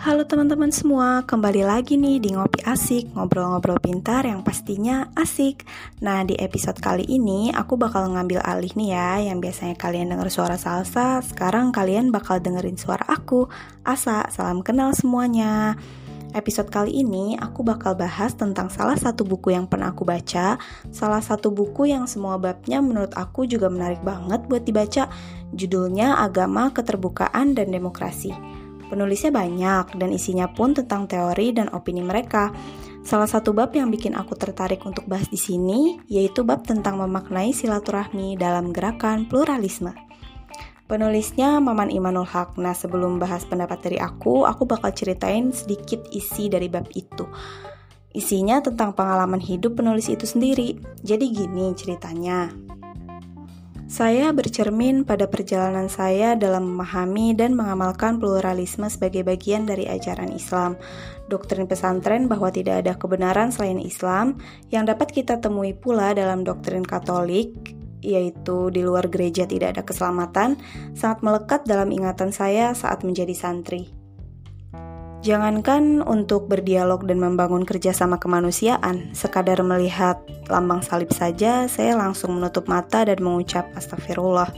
Halo teman-teman semua, kembali lagi nih di Ngopi Asik, ngobrol-ngobrol pintar yang pastinya asik. Nah, di episode kali ini aku bakal ngambil alih nih ya, yang biasanya kalian denger suara salsa, sekarang kalian bakal dengerin suara aku, Asa. Salam kenal semuanya. Episode kali ini aku bakal bahas tentang salah satu buku yang pernah aku baca, salah satu buku yang semua babnya menurut aku juga menarik banget buat dibaca. Judulnya Agama, Keterbukaan, dan Demokrasi. Penulisnya banyak dan isinya pun tentang teori dan opini mereka. Salah satu bab yang bikin aku tertarik untuk bahas di sini yaitu bab tentang memaknai silaturahmi dalam gerakan pluralisme. Penulisnya Maman Imanul Haq. Nah, sebelum bahas pendapat dari aku, aku bakal ceritain sedikit isi dari bab itu. Isinya tentang pengalaman hidup penulis itu sendiri. Jadi gini ceritanya. Saya bercermin pada perjalanan saya dalam memahami dan mengamalkan pluralisme sebagai bagian dari ajaran Islam. Doktrin pesantren bahwa tidak ada kebenaran selain Islam yang dapat kita temui pula dalam doktrin Katolik, yaitu di luar gereja tidak ada keselamatan, sangat melekat dalam ingatan saya saat menjadi santri. Jangankan untuk berdialog dan membangun kerjasama kemanusiaan, sekadar melihat lambang salib saja, saya langsung menutup mata dan mengucap astagfirullah.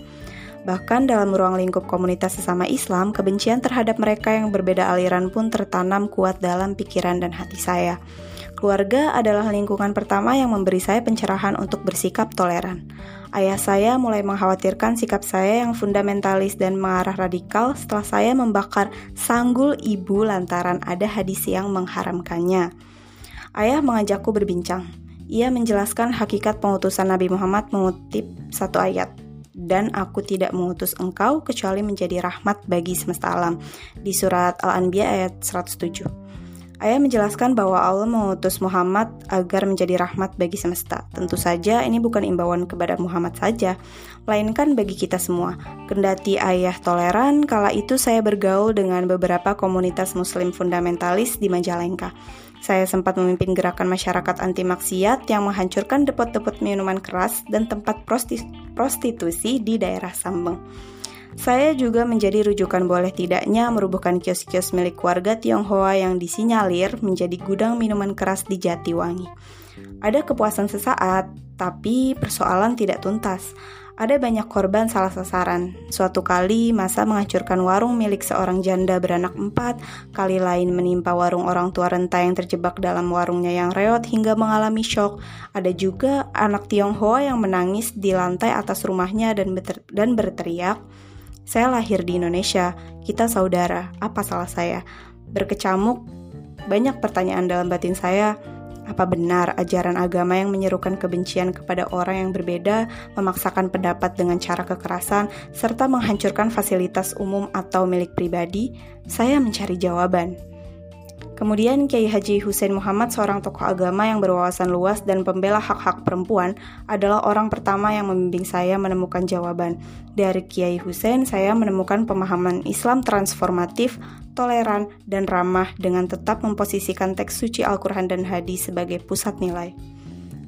Bahkan dalam ruang lingkup komunitas sesama Islam, kebencian terhadap mereka yang berbeda aliran pun tertanam kuat dalam pikiran dan hati saya. Keluarga adalah lingkungan pertama yang memberi saya pencerahan untuk bersikap toleran. Ayah saya mulai mengkhawatirkan sikap saya yang fundamentalis dan mengarah radikal setelah saya membakar sanggul ibu lantaran ada hadis yang mengharamkannya. Ayah mengajakku berbincang. Ia menjelaskan hakikat pengutusan Nabi Muhammad mengutip satu ayat dan aku tidak mengutus engkau kecuali menjadi rahmat bagi semesta alam di surat Al-Anbiya ayat 107. Ayah menjelaskan bahwa Allah mengutus Muhammad agar menjadi rahmat bagi semesta. Tentu saja ini bukan imbauan kepada Muhammad saja, melainkan bagi kita semua. Kendati ayah toleran, kala itu saya bergaul dengan beberapa komunitas muslim fundamentalis di Majalengka. Saya sempat memimpin gerakan masyarakat anti maksiat yang menghancurkan depot-depot minuman keras dan tempat prostitusi di daerah Sambeng. Saya juga menjadi rujukan boleh tidaknya merubuhkan kios-kios milik warga Tionghoa yang disinyalir menjadi gudang minuman keras di Jatiwangi. Ada kepuasan sesaat, tapi persoalan tidak tuntas. Ada banyak korban salah sasaran. Suatu kali masa menghancurkan warung milik seorang janda beranak empat, kali lain menimpa warung orang tua renta yang terjebak dalam warungnya yang reot hingga mengalami shock. Ada juga anak Tionghoa yang menangis di lantai atas rumahnya dan, dan berteriak, saya lahir di Indonesia, kita saudara, apa salah saya? Berkecamuk, banyak pertanyaan dalam batin saya. Apa benar ajaran agama yang menyerukan kebencian kepada orang yang berbeda, memaksakan pendapat dengan cara kekerasan, serta menghancurkan fasilitas umum atau milik pribadi? Saya mencari jawaban. Kemudian Kiai Haji Hussein Muhammad, seorang tokoh agama yang berwawasan luas dan pembela hak-hak perempuan, adalah orang pertama yang membimbing saya menemukan jawaban. Dari Kiai Hussein, saya menemukan pemahaman Islam transformatif, toleran, dan ramah dengan tetap memposisikan teks suci Al-Quran dan hadis sebagai pusat nilai.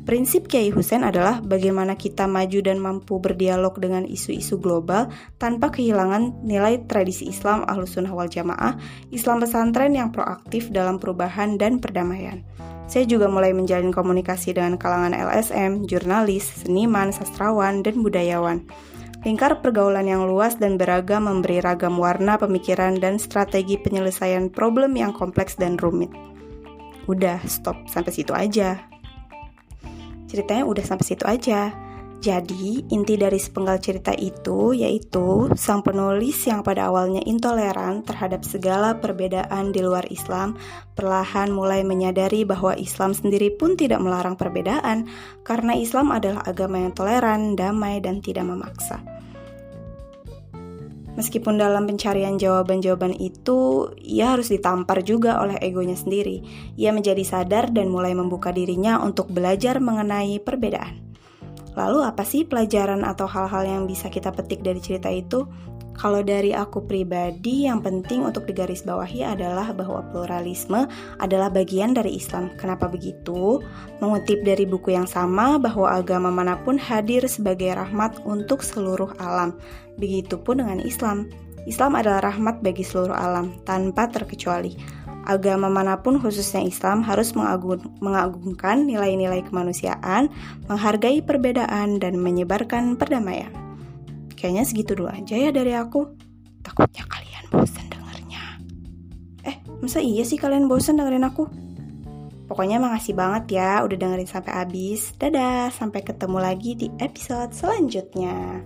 Prinsip Kiai Hussein adalah bagaimana kita maju dan mampu berdialog dengan isu-isu global tanpa kehilangan nilai tradisi Islam Ahlus Sunnah wal Jamaah, Islam pesantren yang proaktif dalam perubahan dan perdamaian. Saya juga mulai menjalin komunikasi dengan kalangan LSM, jurnalis, seniman, sastrawan, dan budayawan. Lingkar pergaulan yang luas dan beragam memberi ragam warna pemikiran dan strategi penyelesaian problem yang kompleks dan rumit. Udah, stop sampai situ aja ceritanya udah sampai situ aja. Jadi, inti dari sepenggal cerita itu yaitu sang penulis yang pada awalnya intoleran terhadap segala perbedaan di luar Islam, perlahan mulai menyadari bahwa Islam sendiri pun tidak melarang perbedaan, karena Islam adalah agama yang toleran, damai, dan tidak memaksa. Meskipun dalam pencarian jawaban-jawaban itu, ia harus ditampar juga oleh egonya sendiri. Ia menjadi sadar dan mulai membuka dirinya untuk belajar mengenai perbedaan. Lalu apa sih pelajaran atau hal-hal yang bisa kita petik dari cerita itu? Kalau dari aku pribadi, yang penting untuk digarisbawahi adalah bahwa pluralisme adalah bagian dari Islam. Kenapa begitu? Mengutip dari buku yang sama bahwa agama mana pun hadir sebagai rahmat untuk seluruh alam. Begitupun dengan Islam. Islam adalah rahmat bagi seluruh alam, tanpa terkecuali. Agama mana pun khususnya Islam harus mengagung, mengagungkan nilai-nilai kemanusiaan, menghargai perbedaan, dan menyebarkan perdamaian. Kayaknya segitu dulu aja ya dari aku. Takutnya kalian bosan dengernya. Eh, masa iya sih kalian bosan dengerin aku? Pokoknya makasih banget ya udah dengerin sampai habis. Dadah, sampai ketemu lagi di episode selanjutnya.